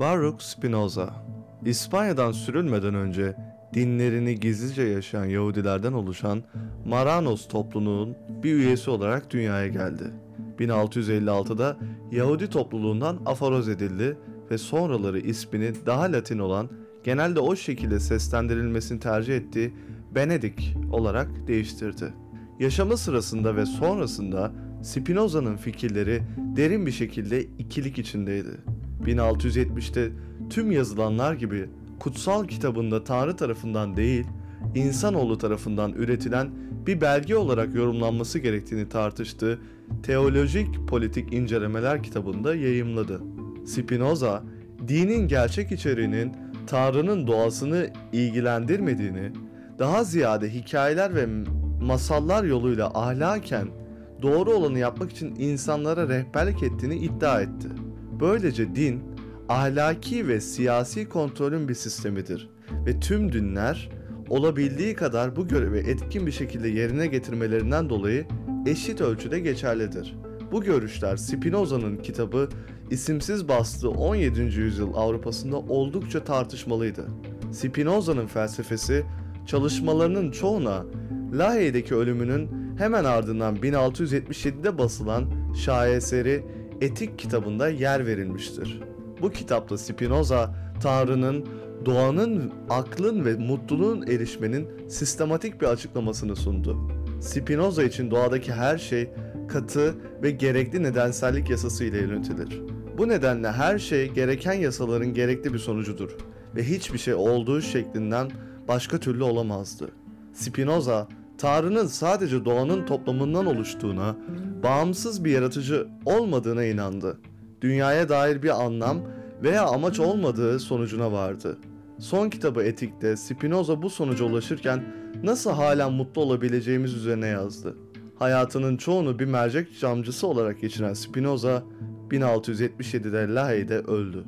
Baruch Spinoza İspanya'dan sürülmeden önce dinlerini gizlice yaşayan Yahudilerden oluşan Maranos topluluğunun bir üyesi olarak dünyaya geldi. 1656'da Yahudi topluluğundan aforoz edildi ve sonraları ismini daha Latin olan genelde o şekilde seslendirilmesini tercih ettiği Benedik olarak değiştirdi. Yaşamı sırasında ve sonrasında Spinoza'nın fikirleri derin bir şekilde ikilik içindeydi. 1670'te tüm yazılanlar gibi kutsal kitabında Tanrı tarafından değil, insanoğlu tarafından üretilen bir belge olarak yorumlanması gerektiğini tartıştığı Teolojik Politik İncelemeler kitabında yayımladı. Spinoza, dinin gerçek içeriğinin Tanrı'nın doğasını ilgilendirmediğini, daha ziyade hikayeler ve masallar yoluyla ahlaken doğru olanı yapmak için insanlara rehberlik ettiğini iddia etti. Böylece din, ahlaki ve siyasi kontrolün bir sistemidir ve tüm dinler olabildiği kadar bu görevi etkin bir şekilde yerine getirmelerinden dolayı eşit ölçüde geçerlidir. Bu görüşler Spinoza'nın kitabı isimsiz bastığı 17. yüzyıl Avrupa'sında oldukça tartışmalıydı. Spinoza'nın felsefesi çalışmalarının çoğuna Lahey'deki ölümünün hemen ardından 1677'de basılan şaheseri Etik kitabında yer verilmiştir. Bu kitapta Spinoza, Tanrı'nın, doğanın, aklın ve mutluluğun erişmenin sistematik bir açıklamasını sundu. Spinoza için doğadaki her şey katı ve gerekli nedensellik yasası ile yönetilir. Bu nedenle her şey gereken yasaların gerekli bir sonucudur ve hiçbir şey olduğu şeklinden başka türlü olamazdı. Spinoza, Tanrı'nın sadece doğanın toplamından oluştuğuna, bağımsız bir yaratıcı olmadığına inandı. Dünyaya dair bir anlam veya amaç olmadığı sonucuna vardı. Son kitabı Etik'te Spinoza bu sonuca ulaşırken nasıl hala mutlu olabileceğimiz üzerine yazdı. Hayatının çoğunu bir mercek camcısı olarak geçiren Spinoza 1677'de Lahey'de öldü.